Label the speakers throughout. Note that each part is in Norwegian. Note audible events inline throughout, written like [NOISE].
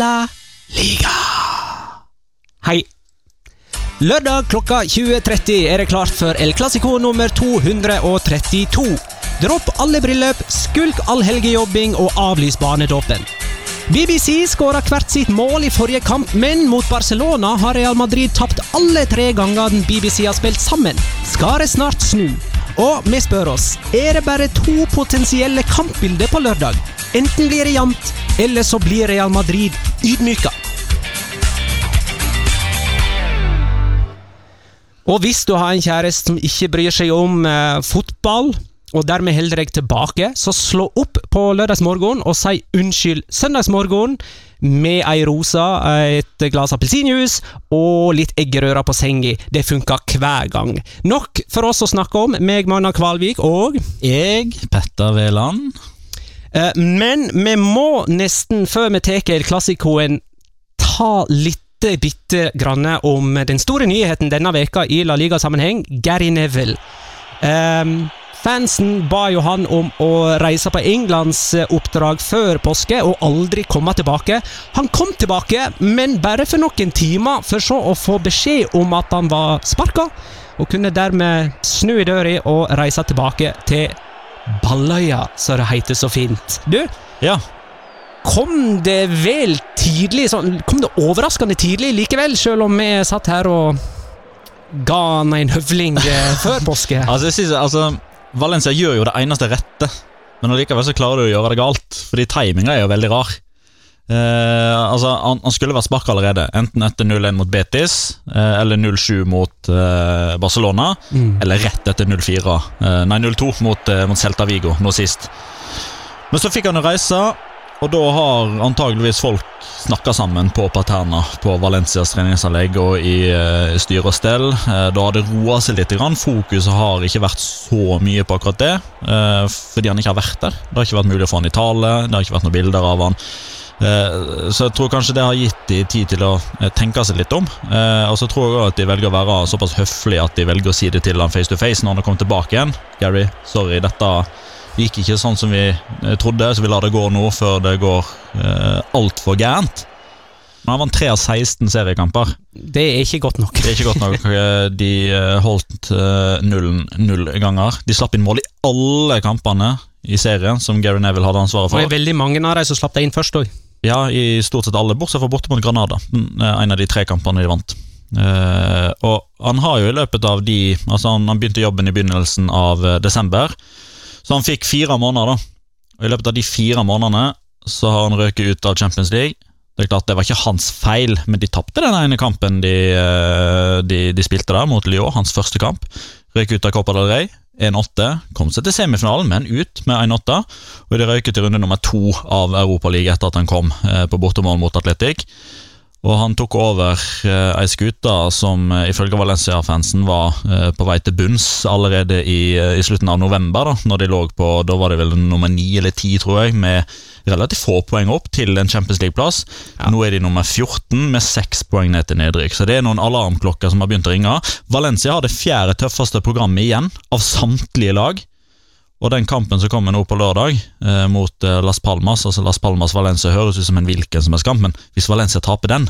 Speaker 1: La Liga. Hei. Lørdag klokka 20.30 er det klart for El Clásico nummer 232. Dropp alle bryllup, skulk all helgejobbing og avlys barnedåpen. BBC skåra hvert sitt mål i forrige kamp, men mot Barcelona har Real Madrid tapt alle tre gangene BBC har spilt sammen. Skal det snart snu? Og vi spør oss, er det bare to potensielle kampbilder på lørdag? Enten blir det jevnt, eller så blir Real Madrid ydmyka. Og hvis du har en kjæreste som ikke bryr seg om eh, fotball, og dermed holder deg tilbake, så slå opp på lørdagsmorgen og si unnskyld søndagsmorgen med ei rose, et glass appelsinjuice og litt eggerøre på senga. Det funker hver gang. Nok for oss å snakke om, meg, Magna Kvalvik og
Speaker 2: Jeg, Petter Veland.
Speaker 1: Eh, Men vi må nesten, før vi tar klassikoen, ta litt bitte grann om den store nyheten denne veka i La Liga-sammenheng, Gary Neville. Ehm, fansen ba jo han om å reise på Englands eh, oppdrag før påske og aldri komme tilbake. Han kom tilbake, men bare for noen timer, for så å få beskjed om at han var sparka, og kunne dermed snu i døra og reise tilbake til Balløya, som det heter så fint. Du,
Speaker 2: Ja,
Speaker 1: kom det vel tidlig sånn, Kom det overraskende tidlig likevel, selv om vi satt her og ga han en høvling eh, før påske? [LAUGHS]
Speaker 2: altså, jeg synes, altså Valencia gjør jo det eneste rette, men allikevel så klarer du å gjøre det galt. Fordi timinga er jo veldig rar. Eh, altså, han, han skulle vært sparka allerede, enten etter 0-1 mot Betis, eh, eller 0-7 mot eh, Barcelona, eller rett etter 0-4. Eh, nei, 0-2 mot, eh, mot Celta Vigo nå sist. Men så fikk han jo reise, og da har antageligvis folk snakka sammen på Paterna på Valencias treningsanlegg og i uh, styre og stell. Uh, da har det roa seg litt. Grann. Fokuset har ikke vært så mye på akkurat det, uh, fordi han ikke har vært der. Det har ikke vært mulig å få han i tale, det har ikke vært noen bilder av han. Eh, så jeg tror kanskje det har gitt de tid til å eh, tenke seg litt om. Eh, og så tror jeg også at de velger å være såpass høflige at de velger å si det til han face to face når han kommer tilbake igjen. Gary, sorry, dette gikk ikke sånn som vi eh, trodde, så vi lar det gå nå før det går eh, altfor gærent. Men han vant 3 av 16 seriekamper.
Speaker 1: Det er ikke godt nok.
Speaker 2: Det er ikke godt nok. Eh, De eh, holdt nullen null ganger. De slapp inn mål i alle kampene i serien som Gary Neville hadde ansvaret
Speaker 1: Og
Speaker 2: for.
Speaker 1: det er veldig mange av dem som slapp deg inn først òg.
Speaker 2: Ja, i stort sett alle, bortsett fra borte mot Granada. Eh, En av de tre kampene de vant. Og han har jo i løpet av de Altså Han, han begynte jobben i begynnelsen av desember, så han fikk fire måneder. da Og I løpet av de fire månedene så har han røket ut av Champions League. Det er klart det var ikke hans feil, men de tapte den ene kampen de, eh, de, de spilte der, mot Lyon, hans første kamp. Røk ut av Copa del Rey. 1-8. Kom seg til semifinalen, men ut med 1-8. Og de røyket til runde nummer to av Europaligaen etter at han kom eh, på bortemål mot Atletic. Og han tok over eh, ei skute som eh, ifølge Valencia-fansen var eh, på vei til bunns allerede i, eh, i slutten av november. Da når de lå på, da var det vel nummer ni eller ti, tror jeg, med relativt få poeng opp til en Champions League-plass. Nå er de nummer 14 med seks poeng ned til nedrykk. Så det er noen alarmklokker som har begynt å ringe. Valencia har det fjerde tøffeste programmet igjen av samtlige lag. Og den kampen som kommer nå på lørdag, eh, mot eh, Las Palmas altså Las Palmas-Valencia høres ut som en hvilken som helst kamp, men hvis Valencia taper den,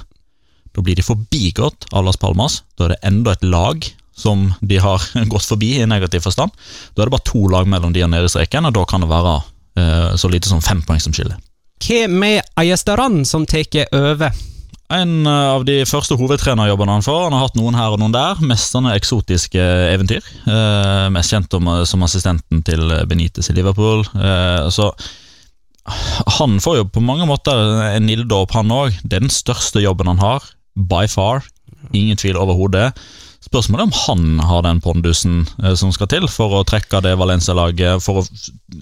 Speaker 2: da blir de forbigått av Las Palmas. Da er det enda et lag som de har [LAUGHS] gått forbi i negativ forstand. Da er det bare to lag mellom de og nede i streken, og da kan det være eh, så lite som fem poeng som skiller.
Speaker 1: Hva med Ayestaran, som tar over?
Speaker 2: En eh, av de første hovedtrenerjobbene han får. Han har hatt noen her og noen der. Mesterne eksotiske eventyr. Eh, mest kjent om, som assistenten til Benitez i Liverpool. Eh, så han får jo på mange måter en ilddåp, han òg. Det er den største jobben han har. By far. Ingen tvil overhodet. Spørsmålet er om han har den pondusen eh, som skal til for å trekke det Valencia-laget, for,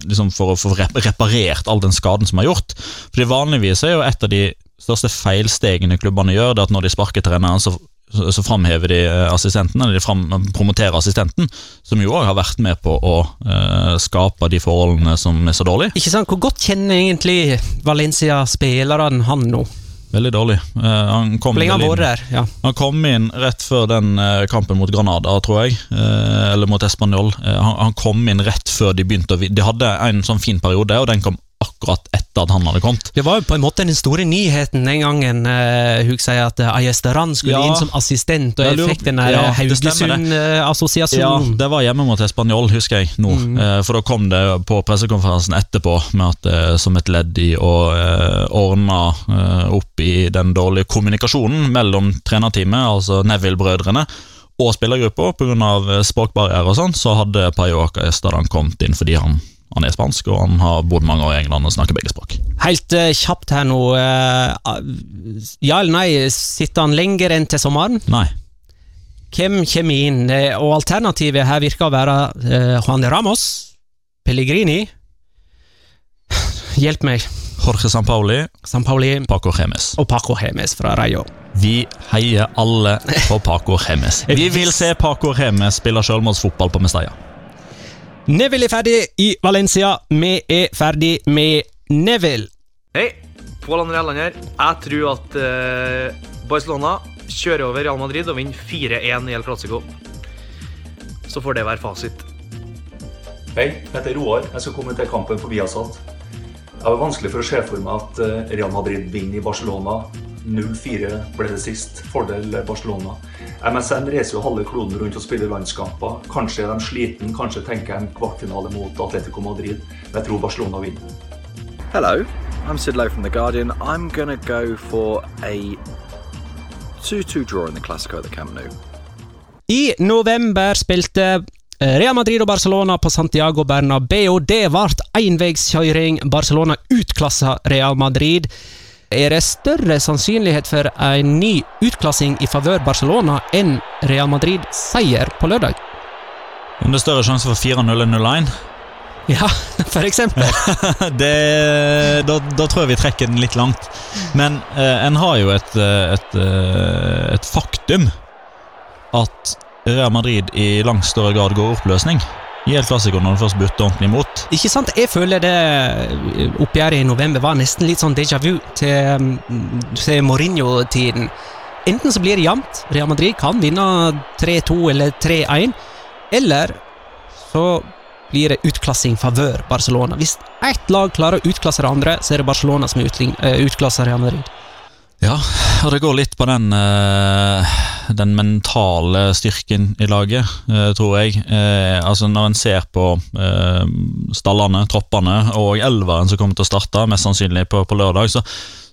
Speaker 2: liksom for å få reparert all den skaden som er gjort. Fordi Vanligvis er jo et av de største feilstegene klubbene gjør, det er at når de sparker treneren, så, så, så framhever de eh, assistenten, eller de fram, promoterer assistenten, som jo òg har vært med på å uh, skape de forholdene som er så dårlige.
Speaker 1: Ikke sant? Hvor godt kjenner egentlig Valencia-spillerne han nå?
Speaker 2: Veldig dårlig. Uh, han kom inn-
Speaker 1: der? Ja.
Speaker 2: Han kom inn rett før den uh, kampen mot Granada, tror jeg. Uh, eller mot Español. Han, han kom inn rett før de begynte å De hadde en sånn fin periode, og den kom akkurat etter at han hadde kommet.
Speaker 1: Det var jo på en måte den store nyheten den gangen uh, husker sier at uh, Ayesteran skulle
Speaker 2: Ja.
Speaker 1: inn som assistent, og
Speaker 2: Jeg
Speaker 1: fikk den der
Speaker 2: Ja, det det. Ja, det var hjemme mot Espanol, husker jeg nå.
Speaker 1: Mm.
Speaker 2: Uh, For da kom det på pressekonferansen etterpå med at uh, som et ledd i å uh, ordne eh, opp i den dårlige kommunikasjonen mellom trenerteamet, altså Neville-brødrene, og spillergruppa pga. språkbarrierer og sånn, så hadde Payo Estadan kommet inn fordi han, han er spansk, og han har bodd mange år i England og snakker begge språk.
Speaker 1: Helt uh, kjapt her nå. Uh, ja eller nei, sitter han lenger enn til sommeren?
Speaker 2: Nei.
Speaker 1: Hvem kommer inn? Eh, og alternativet her virker å være uh, Juan de Ramos, Pellegrini [SIGHS] Hjelp meg.
Speaker 2: Jorge Sampaoli,
Speaker 1: San Pauli
Speaker 2: Paco Gemes.
Speaker 1: og Paco Hemes fra Rayo.
Speaker 2: Vi heier alle på Paco Gemes. [LAUGHS] Vi vil se Paco Gemes spille selvmordsfotball på Mestalla.
Speaker 1: Neville er ferdig i Valencia. Vi er ferdig med Neville.
Speaker 3: Hei, Pål André Helland her. Jeg tror at uh, Barcelona kjører over Real Madrid og vinner 4-1 i El Clásico. Så får det være fasit.
Speaker 4: Hei, jeg heter Roar. Jeg skal kommentere kampen for Viasat. Det er vanskelig for å se for meg at eh, Real Madrid vinner i Barcelona. 0-4 ble det sist. Fordel Barcelona. MSN reiser jo halve kloden rundt og spiller landskamper. Kanskje er de sliten, kanskje tenker en kvartfinale mot Atletico Madrid. Men jeg tror Barcelona vinner.
Speaker 5: Hello, I'm Sid Lowe from The Guardian. I'm going to go for a 2 2 draw in the Classico at the Camp Nou.
Speaker 1: I november spilte eh, Real Madrid og Barcelona på Santiago Bernabeu. Det ble enveiskjøring. Barcelona utklassa Real Madrid. Er det større sannsynlighet for en ny utklassing i favør Barcelona enn Real Madrid-seier på lørdag?
Speaker 2: Om det er større sjanse for 4-0 enn 0-1, [LAUGHS]
Speaker 1: Ja, for eksempel. [LAUGHS]
Speaker 2: det, da, da tror jeg vi trekker den litt langt. Men eh, en har jo et, eh, et, eh, et faktum at Real Madrid i langt større grad går oppløsning El Clásico når du først butter ordentlig imot.
Speaker 1: Ikke sant? Jeg føler det eh, oppgjøret i november var nesten litt sånn déjà vu til, mm, til Mourinho-tiden. Enten så blir det jevnt, Real Madrid kan vinne 3-2 eller 3-1, eller så blir det utklassing favør Barcelona. Hvis ett lag klarer å utklasse det andre, så er det Barcelona som eh, utklasser Real Madrid.
Speaker 2: Ja, og det går litt på den, eh, den mentale styrken i laget, eh, tror jeg. Eh, altså Når en ser på stallene, troppene og elveren som kommer til å starte, mest sannsynlig på, på lørdag, så,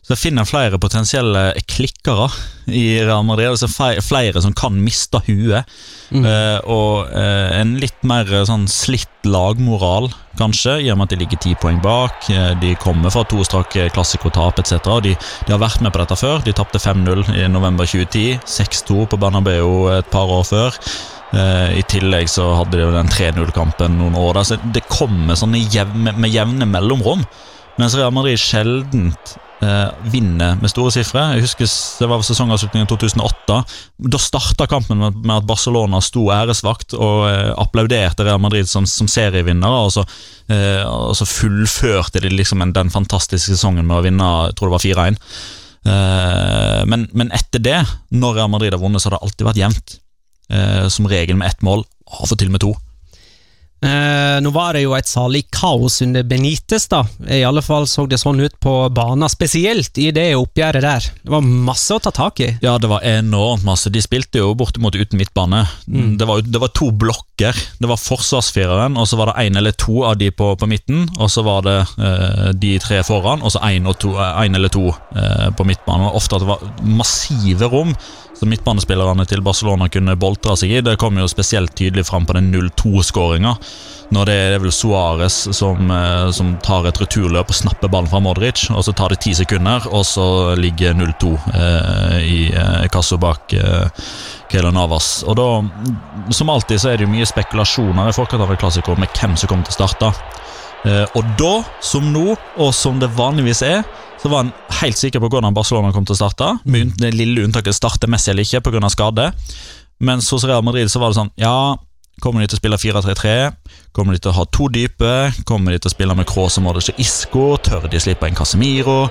Speaker 2: så jeg finner flere potensielle klikkere i Real Madrid. Altså flere som kan miste huet. Eh, og eh, en litt mer eh, sånn slitt lagmoral, kanskje, i og med at de ligger ti poeng bak. De kommer fra to strake klassikotap etc. de, de har vært med på dette før. De tapte 5-0 i november 2010, 6-2 på Bernabeu et par år før. I tillegg så hadde de jo den 3-0-kampen noen år der, så det kommer sånne jevne, med, med jevne mellomrom. Mens Real Madrid sjeldent eh, vinner med store sifre. Jeg husker det var sesongavslutningen 2008. Da starta kampen med, at Barcelona sto æresvakt og eh, applauderte Real Madrid som, som serievinnere. Og så, eh, og så fullførte de liksom en, den fantastiske sesongen med å vinne jeg tror det var 4-1. Eh, men, men etter det, når Real Madrid har vunnet, så har det alltid vært jevnt. Eh, som regel med ett mål, av og til med to.
Speaker 1: Eh, nå var det jo et salig kaos under Benitez, da. I alle fall så det sånn ut på banen, spesielt i det oppgjøret der. Det var masse å ta tak i.
Speaker 2: Ja, det var enormt masse. De spilte jo bortimot uten midtbane. Det, var, det var to blokker. Det var forsvarsfireren, og så var det én eller to av de på, på midten. Og så var det eh, de tre foran, og så én eller to eh, på midtbanen. Ofte at det var massive rom som midtbanespillerne til Barcelona kunne boltre seg i. Det kom jo spesielt tydelig fram på den 0-2-skåringa. Når det er vel Suárez som, eh, som tar et returløp og snapper ballen fra Modric, og så tar det ti sekunder, og så ligger 0-2 eh, i eh, kassa bak eh, Keylor Navas. Og da, som alltid, så er det jo mye spekulasjoner i forkant av en klassiker med hvem som kommer til å starte. Eh, og da, som nå, og som det vanligvis er, så var han helt sikker på hvordan Barcelona kom til å starte. Med det lille unntaket starte Messi eller ikke pga. skade. Mens hos Real Madrid så var det sånn Ja, kommer de til å spille 4-3-3? Kommer de til å ha to dype? Kommer de til å spille med Kroos og Modric Isco? Tør de slippe inn Casemiro?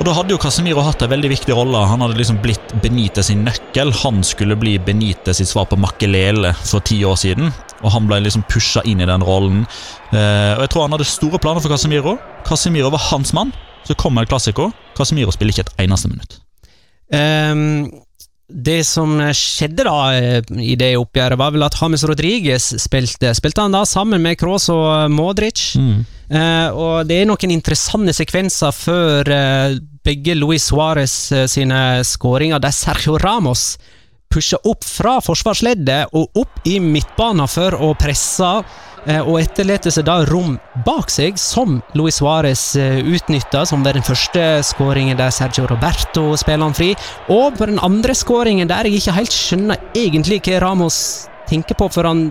Speaker 2: Og da hadde jo Casemiro hatt en veldig viktig rolle. Han hadde liksom blitt Benitez sin nøkkel. Han skulle bli Benitez sitt svar på Makelele for ti år siden. Og han ble liksom pusha inn i den rollen. Eh, og Jeg tror han hadde store planer for Casemiro. Casemiro var hans mann. Så kommer El klassiker. Casemiro spiller ikke et eneste minutt.
Speaker 1: Um, det som skjedde da eh, i det oppgjøret, var vel at James Rodriguez spilte. Spilte han da sammen med Kroos og Modric. Eh, og det er noen interessante sekvenser før eh, begge Luis Suárez eh, sine skåringer, der Sergio Ramos pusher opp fra forsvarsleddet og opp i midtbanen for å presse, eh, og etterlater seg da rom bak seg, som Luis Suárez eh, utnytta, som ved den første skåringen der Sergio Roberto spiller han fri, og på den andre skåringen der jeg ikke helt skjønner egentlig hva Ramos tenker på, for han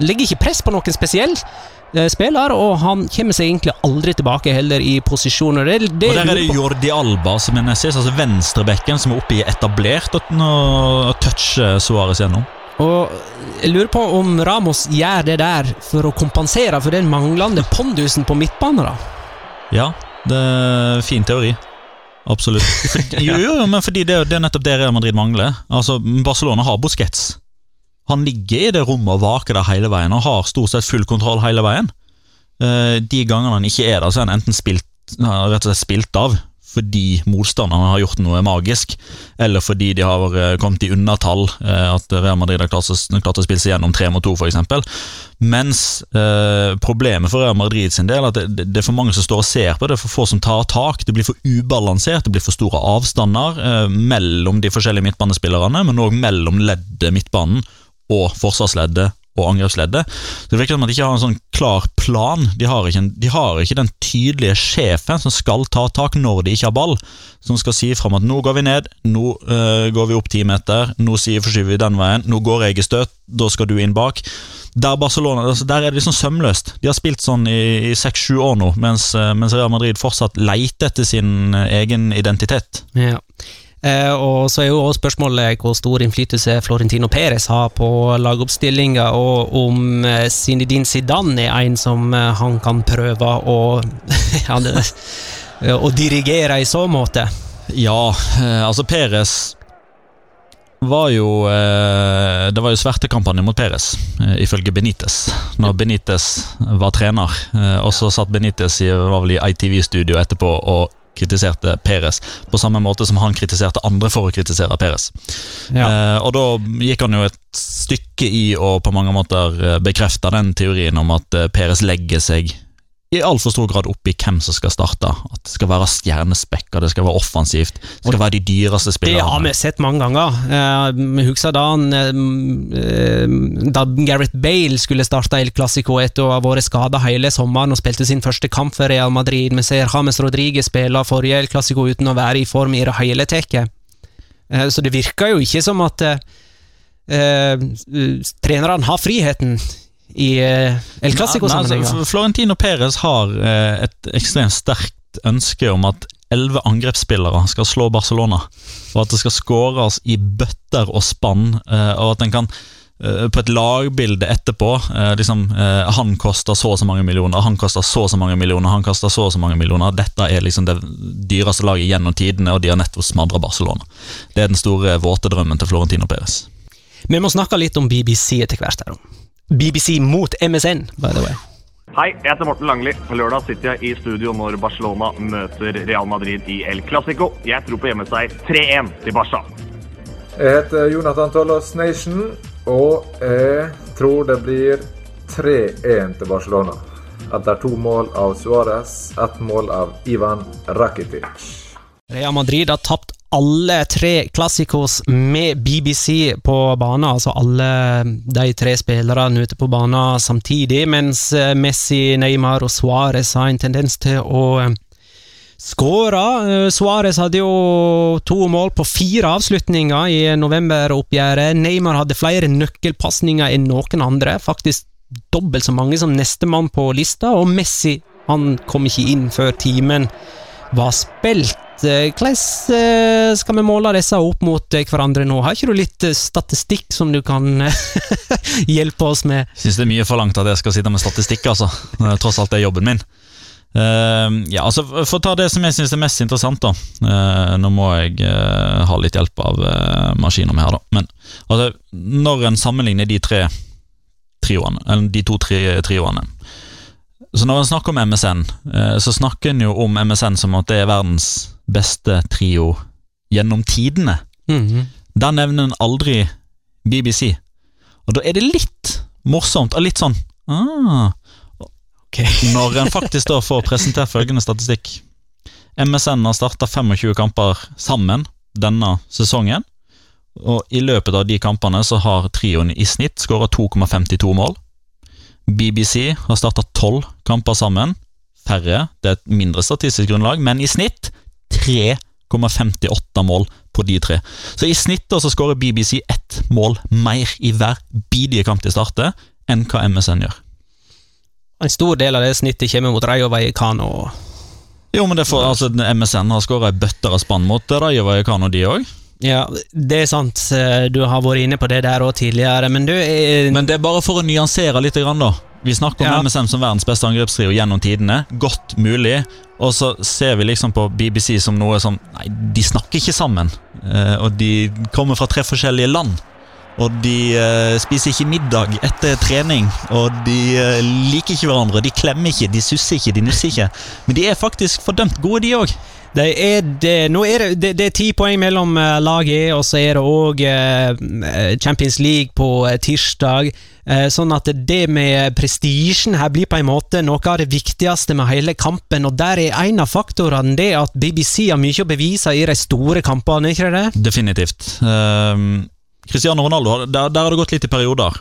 Speaker 1: legger ikke press på noen spesiell eh, spiller, og han kommer seg egentlig aldri tilbake heller i posisjoner. Det, det
Speaker 2: Og Der er det Jordi Alba som er nessis, altså venstrebekken som er oppe i etablert, og toucher Suárez gjennom.
Speaker 1: Og jeg lurer på om Ramos gjør det der for å kompensere for den manglende pondusen på midtbanen, da.
Speaker 2: Ja, det er fin teori. Absolutt. [LAUGHS] For, jo, jo, jo, men fordi det, det er nettopp det Real Madrid mangler. Altså, Barcelona har Busquets. Han ligger i det rommet og vaker der hele veien og har stort sett full kontroll hele veien. Eh, De gangene han ikke er der, så er han enten spilt, rett og slett spilt av fordi motstanderne har gjort noe magisk, eller fordi de har eh, kommet i undertall, eh, at Real Madrid har klart, å- spille seg gjennom tre mot to, f.eks. Mens problemet for Real Madrid sin del er at det, er for mange som står og ser på, det er for få som tar tak, det blir for ubalansert, det blir for store avstander mellom de forskjellige midtbanespillerne, men òg mellom leddet midtbanen og forsvarsleddet og angrepsleddet. Så Det virker som at de ikke har en sånn klar plan. De har ikke, de har ikke den tydelige sjefen som skal ta tak når de ikke har ball, som skal si fram at nå går vi ned, nå øh, går vi opp ti meter, nå sier forskyver vi den veien, nå går jeg i støt, da skal du inn bak. Der altså der er det liksom sømløst. De har spilt sånn i seks-sju år nå, mens, eh, mens Real Madrid fortsatt leter etter sin eh, egen identitet.
Speaker 1: Ja. Eh, og så er jo også spørsmålet hvor stor innflytelse Florentino Perez har på lagoppstillinga, og om eh, Zinedine Zidane er en som eh, han kan prøve å, [LAUGHS] ja, det, å dirigere i så måte.
Speaker 2: Ja, altså Peres var jo Det var jo svertekampanje mot Peres, eh, ifølge Benitez. Når Benitez var trener. Og så satt Benitez i, i ITV-studio etterpå og kritiserte Peres, på samme måte som han kritiserte andre for å kritisere Peres.
Speaker 1: Ja.
Speaker 2: Eh, og da gikk han jo et stykke i å på mange måter eh, bekrefte den teorien om at eh, Peres legger seg i altfor stor grad opp i hvem som skal starte. At det skal være stjernespekka, det skal være offensivt, det skal være de dyreste
Speaker 1: Det har vi sett mange ganger. Eh, Vi husker da, eh, da Gareth Bale skulle starte El Clásico etter å ha vært skada hele sommeren og spilte sin første kamp for Real Madrid. Vi ser James Rodriguez spille forrige El Clásico uten å være i form i det hele tatt. Eh, Så det virker jo ikke som at eh, trenerne har friheten i eh, El Clásico-sammenhengen.
Speaker 2: altså, Florentino Perez har eh, et ekstremt sterkt ønske om at elleve angrepsspillere skal slå Barcelona, og at det skal skåres i bøtter og spann, eh, og at en kan på et lagbilde etterpå liksom, Han koster så og så mange millioner, han koster så og så mange millioner, han koster så og så mange millioner. Dette er liksom det dyreste laget gjennom tidene, og de har nettopp smadra Barcelona. Det er den store våte drømmen til Florentino Perez.
Speaker 1: Vi må snakke litt om BBC etter hvert. her. BBC mot MSN, by the way.
Speaker 6: Hei, jeg heter Morten Langli. Lørdag sitter jeg i studio når Barcelona møter Real Madrid i El Clásico. Jeg tror på hjemmeseier 3-1 til Barca.
Speaker 7: Jeg heter Jonathan Tollos Nation, og jeg tror det blir 3-1 til Barcelona. Etter to mål av Suárez, ett mål av Ivan Rakitic.
Speaker 1: Real Madrid har tapt alle tre klassikos med BBC på banen, altså alle de tre spillerne ute på banen samtidig, mens eh, Messi, Neymar og Suárez har en tendens til å eh, skåre. Eh, Suárez hadde jo to mål på fire avslutninger i novemberoppgjøret. Neymar hadde flere nøkkelpasninger enn noen andre, faktisk dobbelt så mange som nestemann på lista, og Messi han kom ikke inn før timen var spilt. Eh, Hvordan eh, skal vi måle disse opp mot eh, hverandre nå? Har ikke du litt statistikk som du kan [LAUGHS] hjelpe oss med?
Speaker 2: Syns det er mye forlangt at jeg skal sitte med statistikk, altså. Tross alt det er jobben min. Uh, ja, altså For å ta det som jeg syns er mest interessant, da. Uh, nå må jeg uh, ha litt hjelp av maskina mi her, da. Men altså, når en sammenligner de tre trioene, eller de to tri trioene. Så når en snakker om MSN, så snakker en jo om MSN som at det er verdens beste trio gjennom tidene.
Speaker 1: Mhm.
Speaker 2: Der nevner en aldri BBC. Og da er det litt morsomt og litt sånn ah,
Speaker 1: okay. [LAUGHS]
Speaker 2: Når en faktisk da får presentert følgende statistikk. MSN har starta 25 kamper sammen denne sesongen. Og i løpet av de kampene så har trioen i snitt skåra 2,52 mål. BBC har starta 12 kamper sammen. Færre, det er et mindre statistisk grunnlag, men i snitt 3,58 mål på de tre. Så i snitt så skårer BBC ett mål mer i hver bidige kamp de starter, enn hva MSN gjør.
Speaker 1: En stor del av det snittet kommer mot Rayo Vallecano.
Speaker 2: Jo, men det får, altså, MSN har skåra ei bøtte av spann mot Rayo Vallecano, de òg.
Speaker 1: Ja, det er sant. eh, Du har vært inne på det der òg tidligere, men du eh...
Speaker 2: Men det er bare for å nyansere litt, da. Vi snakker om
Speaker 1: Ja.
Speaker 2: MSN som verdens beste angrepstrio gjennom tidene. Godt mulig. Og så ser vi liksom på BBC som noe som Nei, de snakker ikke sammen. Eh, og de kommer fra tre forskjellige land. Og de eh, spiser ikke middag etter trening. Og de eh, liker ikke hverandre. De klemmer ikke, de susser ikke, de nusser ikke. Men de er faktisk fordømt gode, de òg.
Speaker 1: Det er, det, er det, det, det er ti poeng mellom uh, lag E, og så er det òg Champions League på eh, tirsdag. Eh, sånn at det med prestisjen her blir på en måte noe av det viktigste med hele kampen. Og der er en av faktorene det at BBC har mye å bevise i de store kampene, ikke det?
Speaker 2: Definitivt. Uh, Cristiano Ronaldo, der, der har det gått litt i perioder.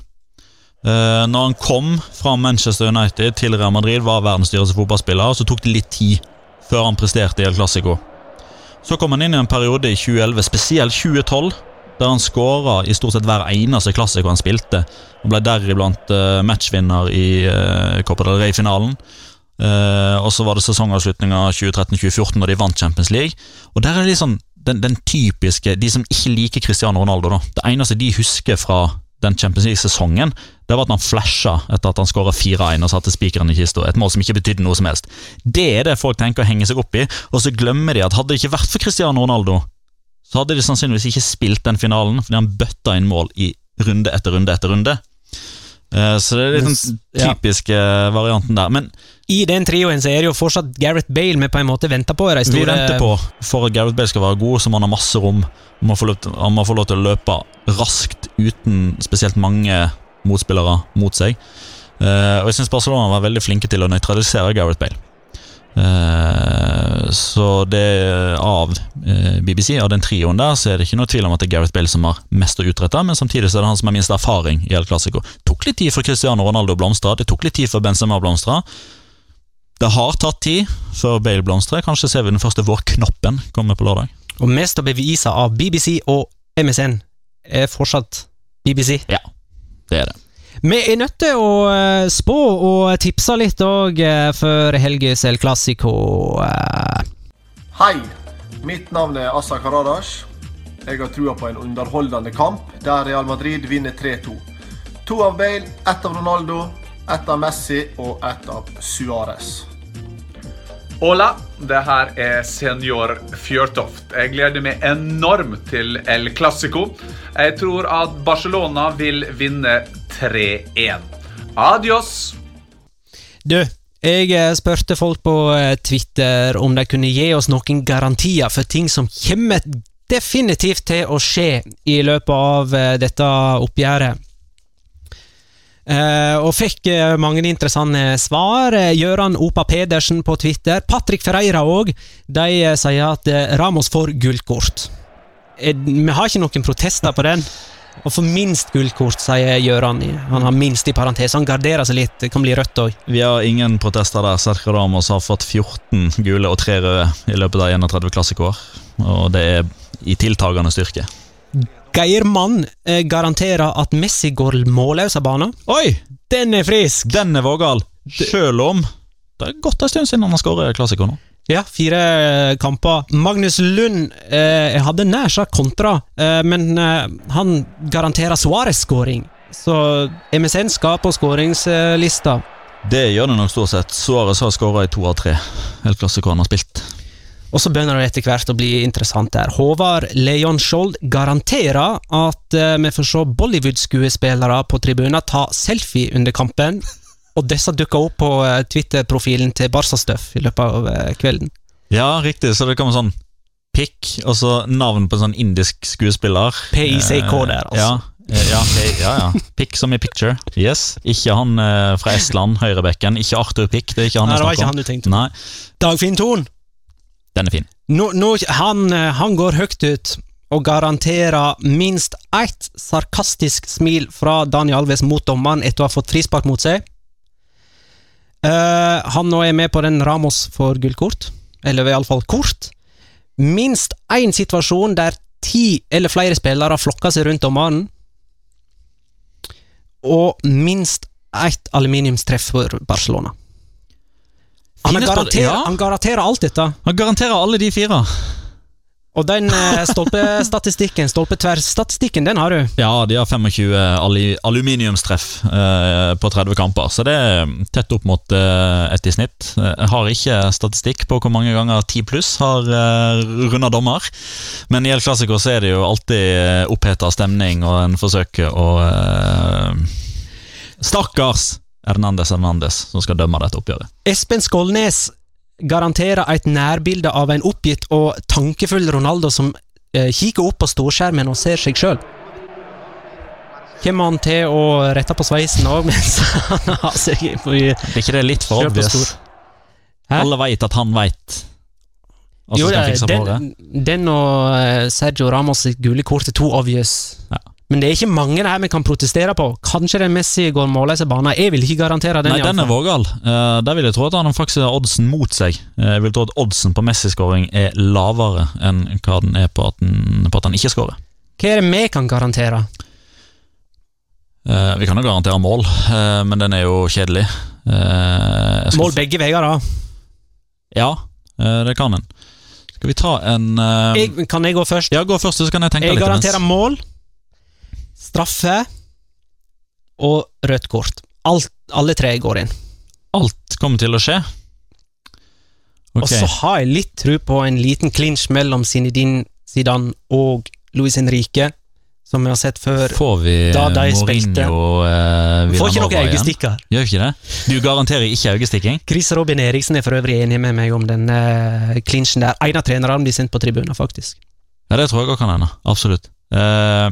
Speaker 2: Uh, når han kom fra Manchester United til Real Madrid, var verdens dyreste fotballspiller, så tok det litt tid før han presterte i El Clásico. Så kom han inn i en periode i 2011, spesielt 2012, der han skåra i stort sett hver eneste klassiker han spilte. Han ble deriblant uh, matchvinner i uh, Copa del Rey-finalen. Eh, og så var det sesongavslutninga 2013-2014 da de vant Champions League. Og der er det liksom den, den typiske De som ikke liker Cristiano Ronaldo, da. Det eneste de husker fra den Champions League-sesongen, det var at han flasha etter at han skåra 4-1 og satte spikeren i kista. Et mål som ikke betydde noe som helst. Det er det folk tenker å henge seg opp i, og så glemmer de at hadde det ikke vært for Cristiano Ronaldo, så hadde de sannsynligvis ikke spilt den finalen, fordi han bøtta inn mål i runde etter runde etter runde. Eh, Så det er litt den
Speaker 1: Ja.
Speaker 2: typiske varianten der. Men
Speaker 1: I den trioen så er det jo fortsatt Gareth Bale vi på en måte venter på. Store...
Speaker 2: vi venter på For at Gareth Bale skal være god, så må han ha masse rom. Han må få lov til å løpe raskt uten spesielt mange motspillere mot seg. Eh, og jeg syns Barcelona var veldig flinke til å nøytralisere Gareth Bale. Eh, så det av eh, BBC, av den trioen der, så er det ikke noe tvil om at det er Gareth Bale som har mest å utrette, men samtidig så er det han som har minst erfaring i El Clásico. Tok litt tid for Cristiano Ronaldo å blomstre, det tok litt tid for Benzema blomstra. Det har tatt tid før Bale blomstrer. Kanskje ser vi den første vårknoppen komme på lørdag.
Speaker 1: Og mest å bevise av BBC og MSN er fortsatt BBC.
Speaker 2: Ja, Det er det.
Speaker 1: Vi er nødt til å eh, spå og tipse litt òg før helgas El Clásico. eh.
Speaker 8: Hei, mitt navn er Assa Karadas. Jeg har trua på en underholdende kamp der Real Madrid vinner 3-2. To av Bale, ett av Ronaldo, ett av Messi og ett av Suárez.
Speaker 9: Hola, det her er senior Fjørtoft. Jeg gleder meg enormt til El Clásico. Jeg tror at Barcelona vil vinne 3-1. Adios!
Speaker 1: Du, jeg eh, spurte folk på eh, Twitter om de kunne gi oss noen garantier for ting som kommer definitivt til å skje i løpet av eh, dette oppgjøret. Eh, og fikk eh, mange interessante svar. Eh, Gøran Opa Pedersen på Twitter, Patrick Ferreira òg, de sier at Ramos får gullkort. Vi har ikke noen protester på den. Og for minst gullkort, sier Gøran. Han har minst i parentes. Han garderer seg litt. Det kan bli rødt òg.
Speaker 2: Vi har ingen protester der. Sergio Ramos har fått 14 gule og 3 røde i løpet av 31 klassikår, Og det er i tiltagende styrke.
Speaker 1: Geir Mann eh, garanterer at Messi går målløs av banen.
Speaker 2: Oi!
Speaker 1: Den er frisk!
Speaker 2: Den er vågal! Selv om det er gått en stund siden han har skåret klassiker nå.
Speaker 1: Ja, fire eh, kamper. Magnus Lund eh, hadde nær sagt kontra, eh, men eh, han garanterer Suárez-skåring. Så MSN skal på skåringslista.
Speaker 2: Det gjør det nok stort sett. Suárez har skåra i to av tre Helt han har spilt.
Speaker 1: Og så begynner det etter hvert å bli interessant der. Håvard Leon Skjold garanterer at eh, vi får se Bollywood-skuespillere på tribunen ta selfie under kampen, og disse dukker opp på eh, Twitter-profilen til Barca Stuff i løpet av eh, kvelden.
Speaker 2: Ja, riktig. Så det kommer sånn pikk, og så navn på en sånn indisk skuespiller.
Speaker 1: PICK der, altså.
Speaker 2: Ja, ja, ja, ja. Pikk som i picture. Yes. Ikke han fra Estland, høyrebekken. Ikke Arthur Pikk. Det er ikke han
Speaker 1: Nei, det var ikke han du tenkte på. Dagfinn Thon,
Speaker 2: den er fin.
Speaker 1: nå, nå, han, eh, han går høyt ut og garanterer minst ett sarkastisk smil fra Daniel Alves mot dommeren etter å ha fått frispark mot seg. Uh, han nå er med på den Ramos for gullkort, eller iallfall kort. Minst én situasjon der ti eller flere spillere flokker seg rundt dommeren. Og minst ett aluminiumstreff for Barcelona. Han, garanterer,
Speaker 2: ja.
Speaker 1: han garanterer alt dette.
Speaker 2: Han garanterer alle de fire.
Speaker 1: Og den eh, stolpestatistikken, stolpetverrstatistikken, den har du.
Speaker 2: Ja, de har 25 aluminiumstreff eh, på 30 kamper, så det er tett opp mot eh, ett i snitt. Eh, Jeg har ikke statistikk på hvor mange ganger 10 pluss har eh, runda dommer, men i El Clásico er det jo alltid eh, oppheta stemning, og en forsøker å eh, Stakkars Hernandez Hernandez som skal dømme dette oppgjøret.
Speaker 1: Espen Skålnes garanterer et nærbilde av en oppgitt og tankefull Ronaldo som eh, kikker opp på storskjermen og ser seg sjøl. Kommer han til å rette på sveisen òg mens [LAUGHS] han har seg
Speaker 2: Er ikke det litt for obvious?
Speaker 1: Hæ?
Speaker 2: Alle veit at han veit.
Speaker 1: Jo, den, den og eh, Sergio Ramos sitt gule kort er to obvious.
Speaker 2: Ja.
Speaker 1: Men det er ikke mange det her vi kan protestere på. Kanskje den Messi går målløs i banen. Jeg vil ikke garantere den.
Speaker 2: Nei, den er vågal. Uh, der vil jeg tro at han faktisk har oddsen mot seg. Uh, jeg vil tro at oddsen på Messi-skåring er lavere enn hva den er på at, den, på at han ikke skårer.
Speaker 1: Hva er det vi kan garantere?
Speaker 2: Uh, vi kan jo garantere mål, uh, men den er jo kjedelig. Eh,
Speaker 1: Mål begge veier, da.
Speaker 2: Ja, eh, det kan en. Skal vi ta en eh,
Speaker 1: kan jeg gå først?
Speaker 2: Ja, gå først, så kan jeg tenke
Speaker 1: Jeg
Speaker 2: litt.
Speaker 1: Jeg garanterer
Speaker 2: mens.
Speaker 1: mål, straffe og rødt kort. Alt, alle tre går inn.
Speaker 2: Alt kommer til å skje.
Speaker 1: Og så har jeg litt tro på en liten clinch mellom Zinedine Zidane og Luis Henrique, som vi har sett før.
Speaker 2: Får vi
Speaker 1: Da de spilte.
Speaker 2: Mourinho uh,
Speaker 1: Får ikke noe øyestikker.
Speaker 2: Gjør ikke det? Du garanterer ikke øyestikking?
Speaker 1: Chris Robin Eriksen er for øvrig enig med meg om den uh, clinchen der. En av trenerne blir sendt på tribunen, faktisk.
Speaker 2: Ja, det tror jeg òg kan hende. Absolutt. Eh,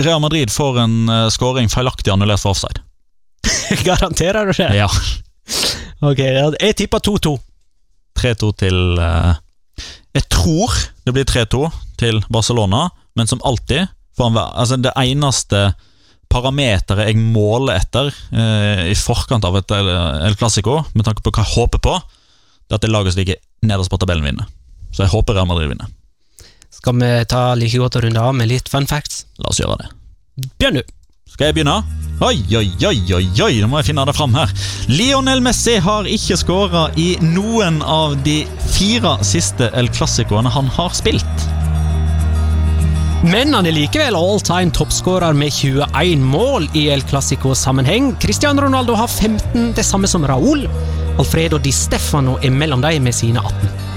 Speaker 2: Real Madrid får en uh, scoring feilaktig annullert for offside. [LAUGHS]
Speaker 1: Garanterer du det?
Speaker 2: Ja.
Speaker 1: Ok, jeg tipper 2-2.
Speaker 2: 3-2 til eh, Jeg tror det blir 3-2 til Barcelona, men som alltid altså Det eneste parameteret jeg måler etter eh, i forkant av et El Clásico, med tanke på hva jeg håper på, det er at det laget som ligger nederst på tabellen, vinner. Så jeg håper Real Madrid vinner.
Speaker 1: Skal vi ta like godt å runde av med litt fun facts?
Speaker 2: La oss gjøre det.
Speaker 1: Begynn du!
Speaker 2: Skal jeg begynne? Oi, oi, oi, oi, oi, nå må jeg finne det fram her. Lionel Messi har ikke skåra i noen av de fire siste El Clásicoene han har spilt.
Speaker 1: Men han er likevel all time toppskårer med 21 mål i El Clásico-sammenheng. Cristiano Ronaldo har 15, det samme som Raúl. Alfredo Di Stefano er mellom dem med sine 18.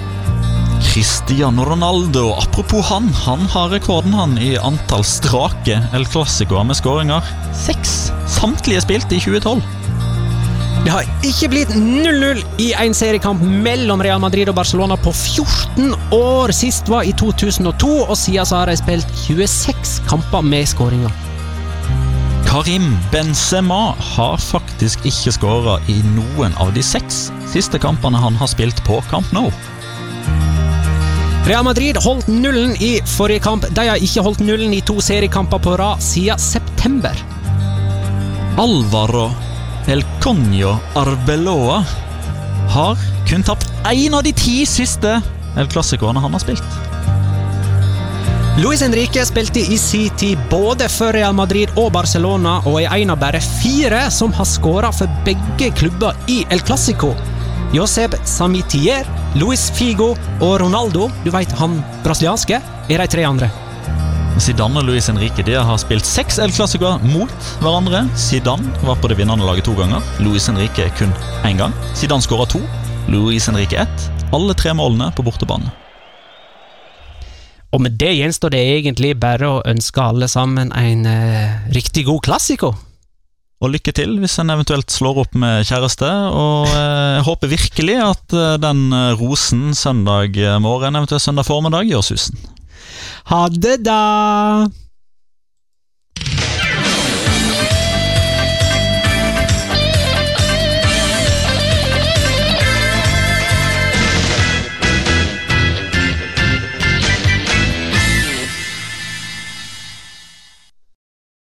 Speaker 2: Cristiano Ronaldo, apropos han, han har rekorden han i antall strake El Clásicoer med skåringer. Seks. Samtlige spilt i 2012.
Speaker 1: Det har ikke blitt 0-0 i en seriekamp mellom Real Madrid og Barcelona på 14 år. Sist var i 2002, og siden så har de spilt 26 kamper med skåringer.
Speaker 2: Karim Benzema har faktisk ikke skåra i noen av de seks siste kampene han har spilt på Camp Nou.
Speaker 1: Real Madrid holdt nullen i forrige kamp. De har ikke holdt nullen i to seriekamper på rad siden september.
Speaker 2: Alvaro El Conio Arbeloa har kun tapt én av de ti siste El Clásicoene han har spilt.
Speaker 1: Luis Henrique spilte i sin tid både for Real Madrid og Barcelona, og er en av bare fire som har skåra for begge klubber i El Clásico. Josep Samitier, Luis Figo og Ronaldo, du veit han brasilianske, er de tre andre.
Speaker 2: Zidane og Luis Henrique de har spilt seks el-klassikere mot hverandre. Zidane var på det vinnende laget to ganger. Luis Henrique kun én gang. Zidane skåra to. Luis Henrique ett. alle tre målene på bortebane.
Speaker 1: Og med det gjenstår det egentlig bare å ønske alle sammen en eh, riktig god klassiko.
Speaker 2: Og lykke til hvis en eventuelt slår opp med kjæreste. Og eh, jeg håper virkelig at eh, den eh, rosen søndag morgen, eventuelt søndag formiddag, gjør susen.
Speaker 1: Ha det, da!